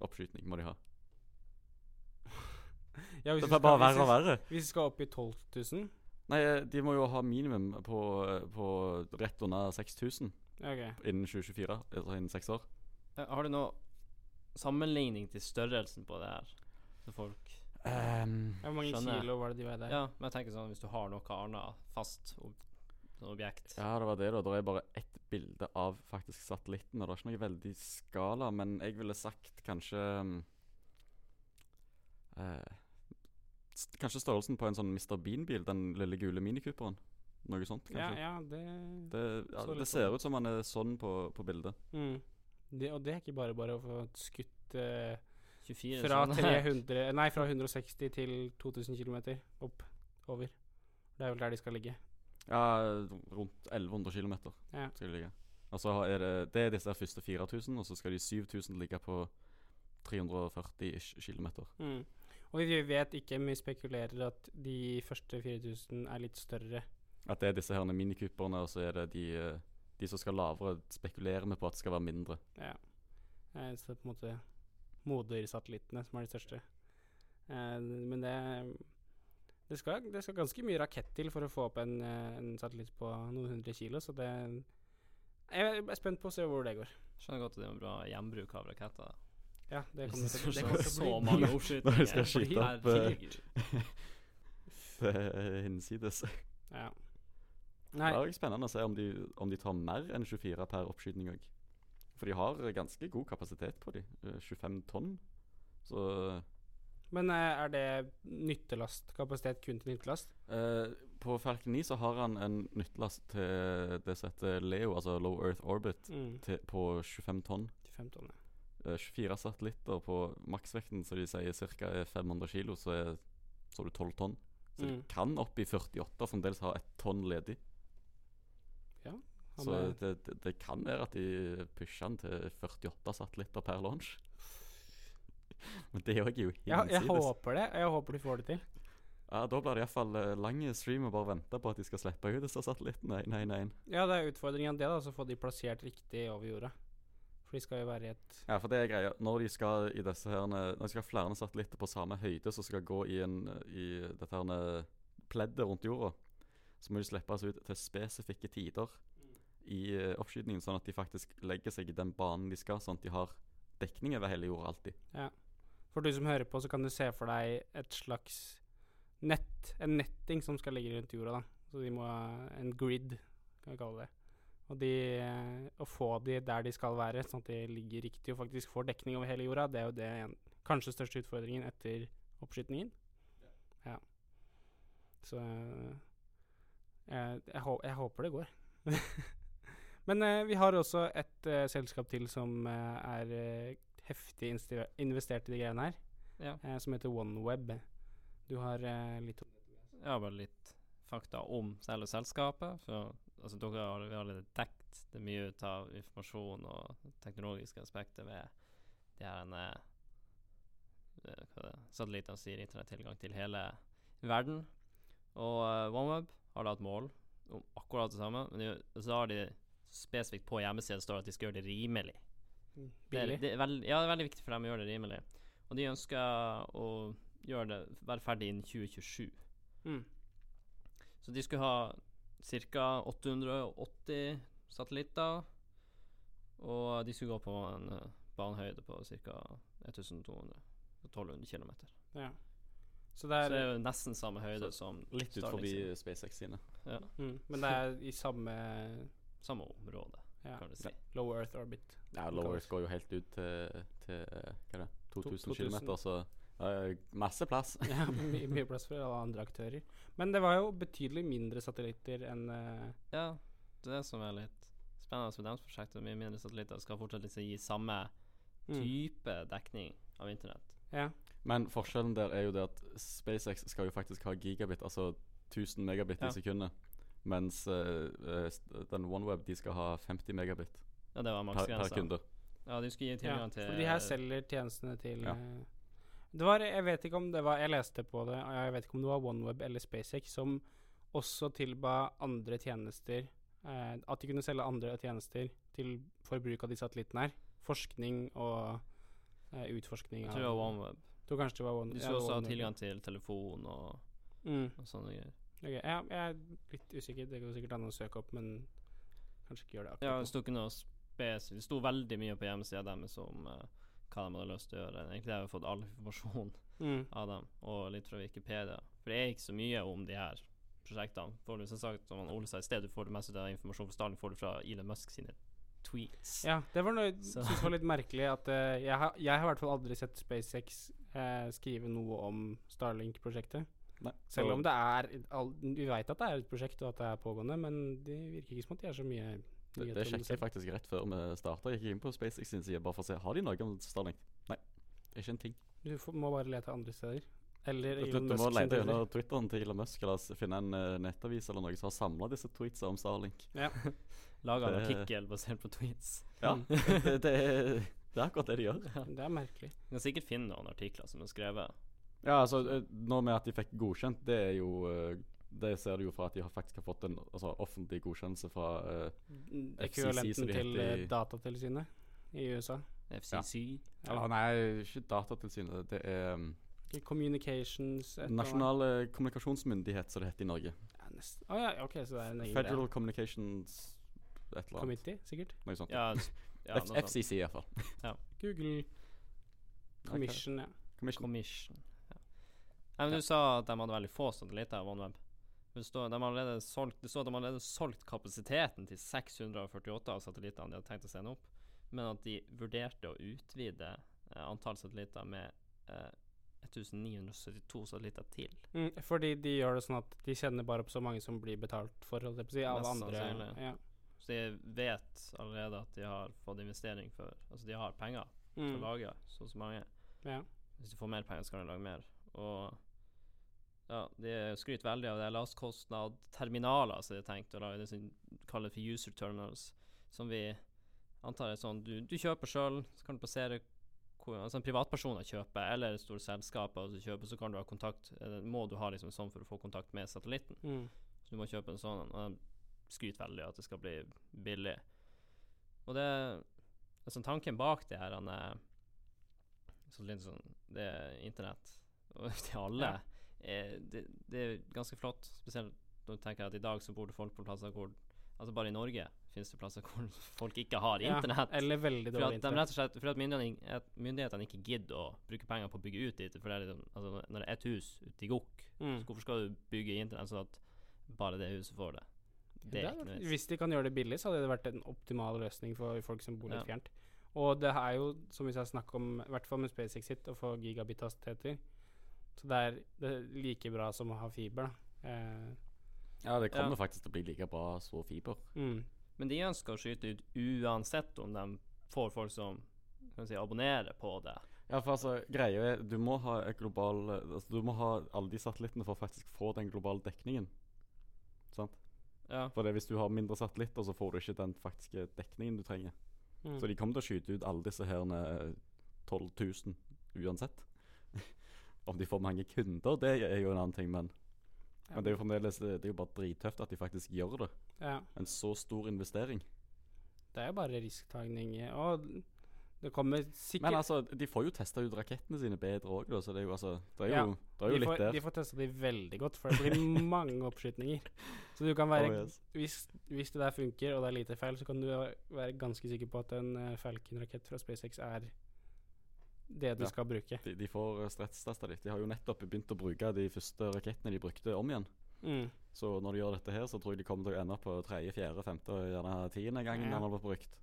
S1: oppskyting må de ha.
S2: Ja, hvis
S1: Det blir bare verre og verre.
S2: Hvis vi skal opp i 12 000
S1: Nei, eh, de må jo ha minimum på, eh, på rett under 6000
S2: okay. Ok.
S1: innen 2024. Altså innen seks år.
S3: Eh, Har du noe sammenligning til størrelsen på det her? Så folk
S1: Um,
S2: Hvor mange
S3: Skjønner.
S2: kilo var det de veide?
S3: Ja, men jeg tenker sånn hvis du har noe annet fast objekt
S1: ja, det var det, da. Det er bare ett bilde av faktisk satellitten. Og det er ikke noe veldig skala, men jeg ville sagt kanskje um, eh, st- Kanskje størrelsen på en sånn Mr. Bean-bil, den lille gule minikuperen. Noe sånt, kanskje.
S2: ja det,
S1: Det, ja, det
S2: sånn.
S1: ser ut som han er sånn på, på bildet.
S2: mm. det Og det er ikke bare bare å få skutt eh,
S3: 24
S2: fra
S3: sånn.
S2: 300 Nei, fra 160 til 2000 km opp. Over. Det er vel der de skal ligge.
S1: Ja, rundt 1100 km
S2: Ja.
S1: skal de ligge. Og så er det, det er disse første 4000, og så skal de 7000 ligge på 340 km.
S2: Mm. Og vi vet ikke, men vi spekulerer at de første 4000 er litt større.
S1: At det er disse her minikuperne, og så er det de, eh, de som skal lavere, spekulerer vi på at det skal være mindre.
S2: Ja. Eh, så det er på en måte modersatellittene som er de største. Eh, men det Det skal, det skal ganske mye rakett til for å få opp en, eh, en satellitt på noen hundre kilo, så det Jeg er spent på å se hvor det går.
S3: Skjønner godt at det er en bra gjenbruk av raketter.
S2: Ja, det kommer til, å
S3: så, så mange oppskytinger.
S1: Når vi skal skyte opp, eh, er hinsides.
S2: Ja.
S1: Det er spennende å se om de, om de tar mer enn 24 per oppskyting òg. For de har ganske god kapasitet på de. eh, 25 tonn. Så
S2: men eh, er det nyttelast? Kapasitet kun til nyttelast?
S1: eh, På Falcon 9 så har han en nyttelast til det som heter Leo, altså Low Earth Orbit,
S2: Mm.
S1: til, på 25 tonn.
S2: 25 tonn, ja.
S1: Eh, 24 satellitter på maksvekten, så de sier ca. er 500 kilo, så er så har du 12 tonn. Så
S2: Mm.
S1: de kan opp i 48 fremdeles ha ett tonn ledig.
S2: Ja,
S1: Så det, det, det kan være at de pusher den til 48 satellitter per launch. Men det òg er jo
S2: jeg, jeg håper det, jeg håper du får det til.
S1: Ja, Da blir det iallfall uh, lang stream og bare vente på at de skal slippe ut disse satellittene. Nei, nei, nei.
S2: Ja, det er utfordringen det, da, så få de plassert riktig over jorda. For de skal jo være i et
S1: Ja, for det er greia. Når de skal i disse her Når de skal ha flere satellitter på samme høyde som skal gå i, en, i dette her pleddet rundt jorda, så må de slippes ut til spesifikke tider i uh, oppskytingen, sånn at de faktisk legger seg i den banen de skal, sånn at de har dekning over hele jorda alltid.
S2: For du som hører på, så kan du se for deg et slags nett, en netting som skal ligge rundt jorda, da. Så de må ha en grid, kan vi kalle det. Og de, å få de der de skal være, sånn at de ligger riktig og faktisk får dekning over hele jorda, det er jo det en, kanskje største utfordringen etter oppskytingen. Ja. Så eh, jeg, jeg, jeg håper det går. Men eh, vi har også et eh, selskap til som eh, er eh, heftig investert i de greiene her,
S3: Ja.
S2: eh, som heter OneWeb. Du har eh, litt
S3: har bare litt fakta om selve selskapet. For altså, dere har allerede dekt det mye ut av informasjon og teknologiske aspekter ved de her en, eh, eh, satellittene som gir internettilgang til hele verden. Og uh, OneWeb har da et mål om akkurat det samme, men de, så har de spesifikt på hjemmesiden står at de skal gjøre det rimelig. Det er,
S2: billig.
S3: det er veld, ja, det er veldig viktig for dem å gjøre det rimelig. Og de ønsker å gjøre det være ferdig innen 2027.
S2: Mm.
S3: Så de skulle ha ca. 880 satellitter. Og de skulle gå på en uh, banehøyde på ca. 1200 1200 km.
S2: Ja. Så
S3: Så
S2: det
S3: det
S2: er,
S3: er jo nesten samme høyde som
S1: Litt ut forbi. SpaceX sine.
S3: Ja,
S2: mm, men det er i samme
S3: samme område,
S2: ja,
S3: kan du si.
S2: low earth orbit.
S1: Ja, Low. Earth går jo helt ut til, til eh, hva er det, 2000
S2: 2000.
S1: km, så uh, masse plass.
S2: ja, mye, mye plass for alle andre aktører. Men det var jo betydelig mindre satellitter enn uh,
S3: Ja, det er det som er litt spennende med deres prosjekt. Mye mindre satellitter skal fortsatt liksom gi samme
S2: mm.
S3: type dekning av internett.
S2: Ja.
S1: Men forskjellen der er jo det at SpaceX skal jo faktisk ha gigabit, altså 1000 megabit
S3: Ja.
S1: i sekundet. Mens eh, eh, den OneWeb de skal ha 50 megabit
S3: Ja, det var
S1: per, per kunde.
S3: Ja, de skulle gi
S2: ja,
S3: til
S2: for de her selger tjenestene til
S1: Ja.
S2: eh, Det var Jeg vet ikke om det var Jeg leste på det, og jeg vet ikke om det var OneWeb eller SpaceX som også tilba andre tjenester eh, At de kunne selge andre tjenester til forbruk av de satellittene her. Forskning og eh, utforskning
S3: Jeg tror det var OneWeb.
S2: tror kanskje det var One,
S3: De
S2: ja,
S3: skulle også ha tilgang til telefon og,
S2: Mm.
S3: og sånne greier.
S2: Ok, ja, jeg er litt usikker. Det går sikkert an å søke opp, men kanskje ikke gjør det
S3: Ja,
S2: akkurat
S3: det sto ikke noe spesifikt. Det sto veldig mye på hjemmesida deres om uh, hva de hadde lyst til å gjøre. Egentlig har vi fått all informasjon.
S2: Mm.
S3: av dem, og litt fra Wikipedia. For det er ikke så mye om de her prosjektene. Får du som sagt, som Ole sa i sted, du får det meste av informasjon fra Stalin får du fra Elon Musk sine tweets.
S2: Ja, det var noe jeg syntes var litt merkelig. At uh, jeg, har, jeg har i hvert fall aldri sett SpaceX uh, skrive noe om Starlink-prosjektet.
S1: Nei,
S2: Selv om det er Vi veit at det er et prosjekt, og at det er pågående, men det virker ikke som at de er så mye
S1: det, det sjekket jeg faktisk rett før vi starta. Gikk inn på SpaceX sin side bare for å se Har de noe om Starlink. Nei, ikke en ting.
S2: Du får, må bare lete andre steder. Eller
S1: Du,
S2: Elon
S1: du må lete under Twitteren til Elon Musk eller finne en eh, nettavis eller noe som har samla disse tweetsa om Starlink.
S2: Ja.
S3: Lag en artikkel basert på tweets.
S1: Ja, det, det, er, det er akkurat det de gjør.
S2: Det er merkelig.
S3: Du kan sikkert finne noen artikler som er skrevet.
S1: Ja, altså eh, Nå med at de fikk godkjent, det er jo eh, Det ser du jo fra at de har faktisk har fått en altså, offentlig godkjennelse fra
S2: uh,
S1: FCC,
S2: Ekvivalenten
S1: de
S2: til
S1: i-
S2: Datatilsynet i USA.
S3: FCC.
S1: Eller nei, ikke Datatilsynet. Det er um,
S2: Communications.
S1: Nasjonal kommunikasjonsmyndighet, som det heter i Norge.
S2: Ja, nest- oh, ja, ok, så det er en egen
S1: Federal
S2: greie.
S1: Communications et eller annet.
S2: Committee, sikkert.
S1: Noe sånt.
S3: Ja, ja noe.
S1: FCC, i hvert fall.
S2: Google Commission, ja.
S1: Commission.
S3: Commission. Nei, men. Du sa at de hadde veldig få satellitter av OneWeb. Det står, de har allerede solgt, det står at de har allerede solgt kapasiteten til 648 av satellittene de hadde tenkt å sende opp, men at de vurderte å utvide eh, antall satellitter med eh, 1972 satellitter til.
S2: Mm, fordi de gjør det sånn at de kjenner bare på så mange som blir betalt for, holdt jeg på å si, av andre. Ja.
S3: Så de vet allerede at de har fått investering for Altså de har penger til å
S2: Mm,
S3: lage så og så mange.
S2: ja.
S3: Hvis de får mer penger, så kan de lage mer. Og ja, de skryter veldig av det lastkostnadterminaler, som de har tenkt å lage, det som de kaller for user terminals, som vi antar er sånn du, du kjøper sjøl, så kan du passere hvor, altså Privatpersoner kjøper, eller store selskaper som kjøper, så kan du ha kontakt Må du ha liksom sånn for å få kontakt med satellitten.
S2: Mm.
S3: Så du må kjøpe en sånn. Og de skryter veldig av at det skal bli billig. Og det altså Tanken bak det her han er sånn Det er internett til alle.
S2: Ja.
S3: Det, det er ganske flott. Spesielt når du tenker at i dag så bor det folk på plasser hvor Altså bare i Norge finnes det plasser hvor folk ikke har
S2: Ja,
S3: internett.
S2: eller veldig dårlig
S3: at,
S2: internett.
S3: rett og slett, for at myndighetene, at myndighetene ikke gidder å bruke penger på å bygge ut dit. For det er liksom, altså når det er ett hus ute i Gokk,
S2: Mm.
S3: så hvorfor skal du bygge internett sånn at bare det huset får det? Det er
S2: hvis de kan gjøre det billig, så hadde det vært en optimal løsning for folk som bor litt
S3: Ja.
S2: fjernt. Og det er jo, som vi skal snakke om, i hvert fall med SpaceX sitt, å få gigabit-hastigheter. Så det er, det er like bra som å ha fiber, da. Eh,
S1: Ja, det kommer
S3: Ja.
S1: faktisk til å bli like bra så fiber.
S2: mm.
S3: Men de ønsker å skyte ut uansett om de får folk som kan si, abonnerer på det.
S1: Ja, for altså, greia er Du må ha et global altså, Du må ha alle de satellittene for å faktisk få den globale dekningen. Sant?
S3: Ja.
S1: For det, hvis du har mindre satellitter, så får du ikke den faktiske dekningen du trenger.
S2: Mm.
S1: Så de kommer til å skyte ut alle disse her eh, 12 000 uansett. Om de får mange kunder, det er jo en annen ting, men,
S2: Ja,
S1: men det er jo fremdeles det er jo bare drittøft at de faktisk gjør det.
S2: ja.
S1: En så stor investering.
S2: Det er jo bare risktagning. Og det kommer sikkert
S1: Men altså, de får jo testa ut rakettene sine bedre òg, så det er jo altså Det er
S2: Ja,
S1: det er jo
S2: de,
S1: litt
S2: får,
S1: der.
S2: de får testa de veldig godt, for det blir mange oppskytninger. Så du kan være
S1: Oh, yes.
S2: hvis, hvis det der funker, og det er lite feil, så kan du være ganske sikker på at en eh, Falcon-rakett fra SpaceX er det du
S1: Ja.
S2: skal bruke.
S1: De, de får stresstesta litt. De har jo nettopp begynt å bruke de første rakettene de brukte, om igjen.
S2: Mm.
S1: Så når de gjør dette her, så tror jeg de kommer til å ende på tredje, fjerde, femte og gjerne tiende gangen
S2: Ja.
S1: den har blitt brukt.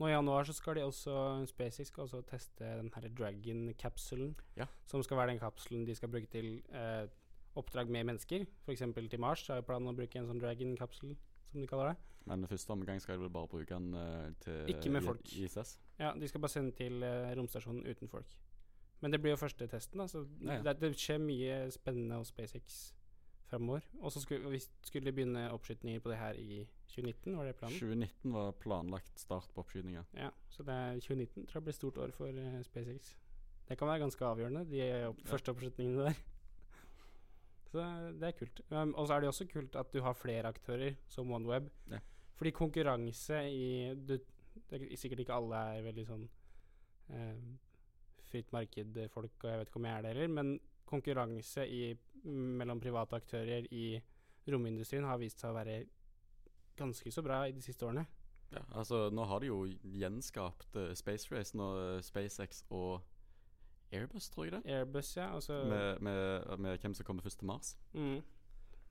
S2: Nå i januar så skal de også SpaceX skal også teste den her Dragon-kapsulen.
S1: Ja.
S2: Som skal være den kapselen de skal bruke til eh, oppdrag med mennesker. F.eks. til Mars så er jo planen å bruke en sånn Dragon-kapsel, som de kaller det.
S1: Men første omgang skal de vel bare bruke den uh, til
S2: Ikke med folk.
S1: ISS.
S2: Ja, de skal bare sende til uh, romstasjonen uten folk. Men det blir jo første testen, da, så
S1: Ja, ja.
S2: Det, det skjer mye spennende hos SpaceX framover. Og så skulle, vi skulle de begynne oppskytninger på det her i 2019, var det planen?
S1: 2019 var planlagt start på oppskytinga.
S2: Ja, så det er 2019 tror jeg blir stort år for uh, SpaceX. Det kan være ganske avgjørende, de opp,
S1: Ja.
S2: første oppskytningene der. Så det er kult. Um, og så er det også kult at du har flere aktører som OneWeb.
S1: Ja.
S2: Fordi konkurranse i du, det er Sikkert ikke alle er veldig sånn eh, fritt marked-folk, og jeg vet ikke om jeg er det heller, men konkurranse i, mellom private aktører i romindustrien har vist seg å være ganske så bra i de siste årene.
S1: Ja, altså Nå har de jo gjenskapt uh, Space Race, nå uh, SpaceX og Airbus, tror jeg det.
S2: Airbus, ja. Altså,
S1: Med, med, med hvem som kommer først til Mars.
S2: mm,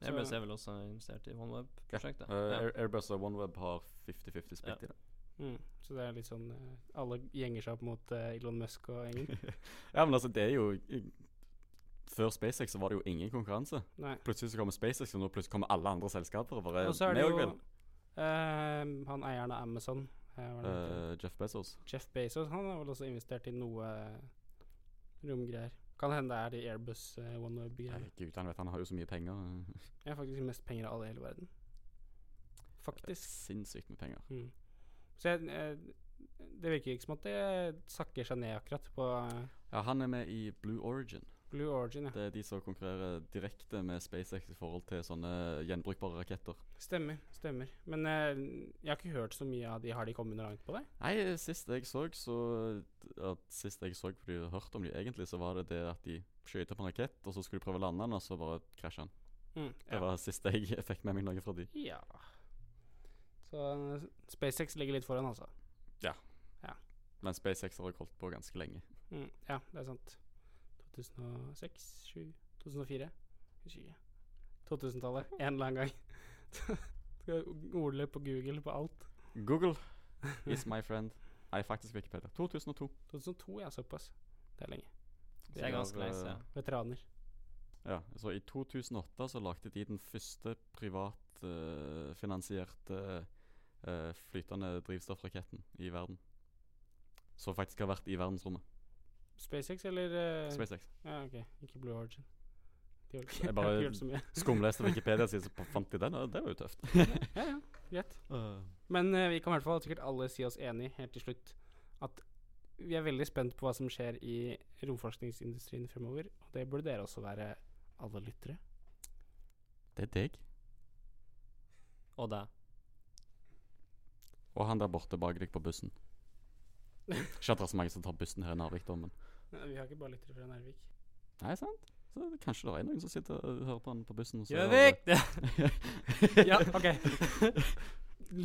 S3: Airbus er vel også investert i OneWeb-prosjektet. Ja.
S1: Uh, Airbus og OneWeb har 50-50 splitt
S3: Ja.
S1: i det.
S2: mm, så det er litt sånn eh, Alle gjenger seg opp mot uh, Elon Musk og gjengen.
S1: ja, men altså, det er jo i- Før SpaceX så var det jo ingen konkurranse.
S2: Nei.
S1: Plutselig så kommer SpaceX, og nå plutselig kommer alle andre selskaper. og Bare,
S2: Og så er det jo eh, han eieren av Amazon? Eh,
S1: Jeff Bezos.
S2: Jeff Bezos, han har vel også investert i noe romgreier. Kan hende det er de Airbus uh,
S1: Nei,
S2: OneWeb-greiene.
S1: Gud, han vet han har jo så mye penger.
S2: Jeg har faktisk mest penger av alle i hele verden. Faktisk.
S1: Sinnssykt med penger.
S2: Mm. Så jeg, jeg det virker ikke som at det sakker seg ned akkurat på eh,
S1: Ja, han er med i Blue Origin.
S2: Blue Origin, ja.
S1: Det er de som konkurrerer direkte med SpaceX i forhold til sånne gjenbrukbare raketter.
S2: Stemmer. stemmer. Men eh, jeg har ikke hørt så mye av de. Har de kommet langt på det?
S1: Nei, sist jeg så, så at Sist jeg så på de hørte om de egentlig, så var det det at de skjøt opp en rakett, og så skulle de prøve å lande den, og så bare krasja den.
S2: Mm,
S1: Det var sist jeg fikk med meg noe fra de.
S2: Ja. Så eh, SpaceX ligger litt foran, altså.
S1: Ja Men SpaceX har holdt på ganske lenge.
S2: Mm, ja, det er sant. 2006, 2007, 2004 Husker ikke. 2000-tallet. En eller annen gang. Skal ordle på Google på alt.
S1: Google is my friend. Nei, faktisk Wikipedia. 2002.
S2: 2002, ja, såpass. Det er lenge.
S3: Det er ganske lenge ja.
S2: Veteraner.
S1: Ja, så I 2008 så lagde de den første privatfinansierte uh, flytende drivstoffraketten i verden. Som faktisk har vært i verdensrommet.
S2: SpaceX eller uh,
S1: SpaceX.
S2: Ja, ok. Ikke Blue Origin. De har ikke,
S1: Jeg bare-. Skumleste Wikipedia-siden, så fant de den, og det var jo tøft.
S2: ja, ja. Greit. Men uh, vi kan i hvert fall sikkert alle si oss enig helt til slutt at vi er veldig spent på hva som skjer i romforskningsindustrien fremover. Og det burde dere også være, alle lyttere.
S1: Det er deg.
S3: Og deg.
S1: Og han der borte bak deg på bussen. Ikke at det er så mange som tar bussen her i Narvik, da, men
S2: Nei, Vi har ikke bare lyttere fra Narvik.
S1: Nei, sant? Så kanskje det er noen som sitter og hører på han på bussen.
S3: Gjøvik!
S2: ja, ok.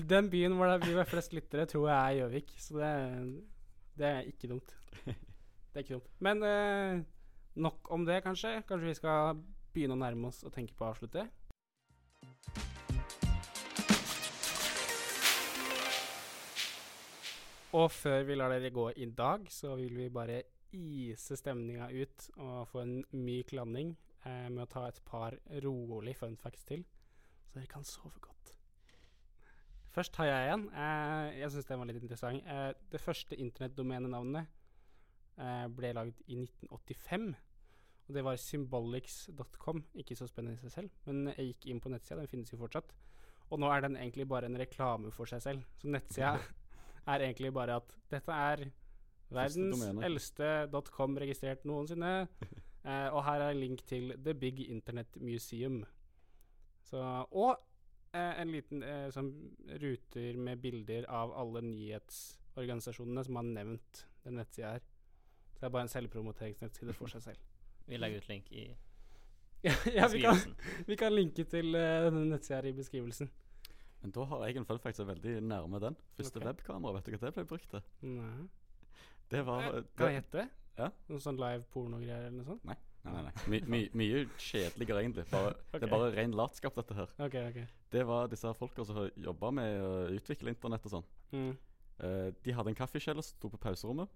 S2: Den byen hvor det blir flest lyttere, tror jeg er Gjøvik. Så det, det er ikke dumt. Det er ikke dumt. Men eh, nok om det, kanskje. Kanskje vi skal begynne å nærme oss og tenke på å avslutte. Og før vi lar dere gå i dag, så vil vi bare ise stemninga ut og få en myk landing eh, med å ta et par rolig fun facts til, så dere kan sove godt. Først har jeg en. Eh, jeg syns den var litt interessant. Eh, det første internettdomenenavnet eh, ble laget i 1985. Og det var symbolics.com. Ikke så spennende i seg selv, men jeg gikk inn på nettsida. Den finnes jo fortsatt. Og nå er den egentlig bare en reklame for seg selv. Så nettsida er egentlig bare at dette er verdens eldste .com registrert noensinne. Eh, og her er en link til The Big Internet Museum. Så, og eh, en liten eh, sånn ruter med bilder av alle nyhetsorganisasjonene som har nevnt den nettsida her. Så det er bare en selvpromoteringsnettside for seg selv.
S3: Vi legger ut link i
S2: ja, ja vi, kan,
S3: beskrivelsen.
S2: vi kan linke til uh, denne nettsida her i beskrivelsen.
S1: Men da har jeg en fun fact som er veldig nærme den. Første
S2: okay.
S1: webkamera, vet du hva det ble brukt til?
S2: Nei.
S1: Det var det,
S2: Kan jeg gjette?
S1: Ja.
S2: Noe sånn live pornogreier eller noe sånt?
S1: Nei, nei, nei. My, my, mye kjedeligere, egentlig. Bare, Det er bare ren latskap, dette her.
S2: Ok, ok.
S1: Det var disse folka som har jobba med å utvikle internett og sånn.
S2: Mm.
S1: Uh, de hadde en kaffekjeller som sto på pauserommet.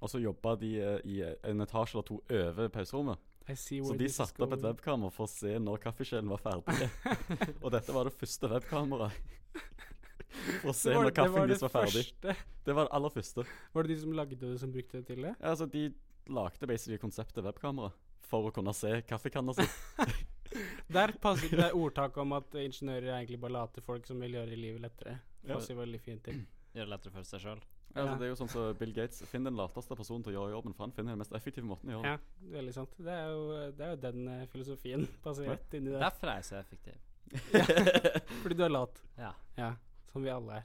S1: Og så jobba de uh, i en etasje eller to over pauserommet. Så de satte opp et webkamera for å se når kaffekjelen var ferdig. og dette var det første webkameraet. For å se
S2: var-
S1: når kaffen deres var ferdig.
S2: første.
S1: Det var det aller første.
S2: Var det de som lagde det, som brukte det til det?
S1: Ja, altså, de lagde basically konseptet webkamera for å kunne se kaffekanna si.
S2: Der passer det ordtaket om at ingeniører er egentlig bare late folk som vil gjøre livet lettere.
S1: Ja.
S2: Passer veldig fint til.
S3: Gjør det lettere for seg sjøl.
S1: Ja, altså, det er jo sånn som Bill Gates finner den lateste personen til å gjøre jobben, for han finner den mest effektive måten å gjøre
S2: Ja,
S1: det.
S2: veldig sant. Det er jo, det er jo den eh, filosofien. Passer
S1: Ja.
S2: rett inni der.
S3: Derfor er jeg så effektiv.
S2: Fordi du er lat.
S3: Ja.
S2: Ja, som vi alle er.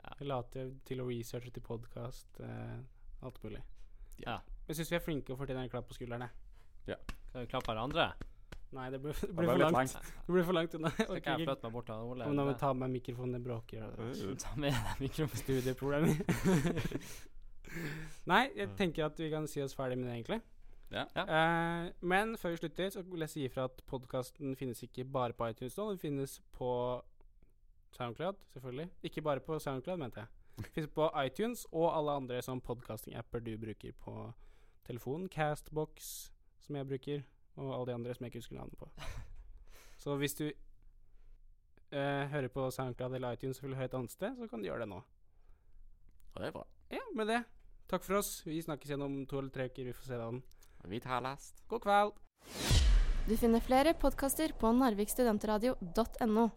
S3: Ja.
S2: Vi later til å researche til podkast, eh, alt mulig.
S3: ja.
S2: Jeg syns vi er flinke og fortjener en klapp på skuldrene.
S3: Skal vi klappe hverandre?
S2: Nei, det blir, det
S1: Det
S2: blir for langt.
S1: langt.
S2: Det blir for langt unna. Så
S3: Skal jeg flytte meg bort til Ole?
S2: Men da må jeg ta med mikrofonen, det bråker.
S1: Uh,
S3: Ta med deg mikrofonen.
S2: Studieproblemer. Nei, jeg tenker at vi kan si oss ferdig med det, egentlig.
S1: Ja.
S2: Uh, men før vi slutter, så vil jeg si ifra at podkasten finnes ikke bare på iTunes nå. Den finnes på Soundcloud, selvfølgelig. Ikke bare på Soundcloud, mente jeg. Finnes på iTunes og alle andre sånn podcasting-apper du bruker på telefonen. Castbox, som jeg bruker, og alle de andre som jeg ikke husker navnet på. Så hvis du eh, hører på Soundcloud eller iTunes og vil høre et annet sted, så kan du gjøre det nå.
S1: Og det er bra.
S2: Ja, med det. Takk for oss. Vi snakkes igjen om to eller tre uker. Vi får se den.
S1: Vi tar last.
S2: God kveld.
S4: Du finner flere podkaster på narvikstudentradio.no.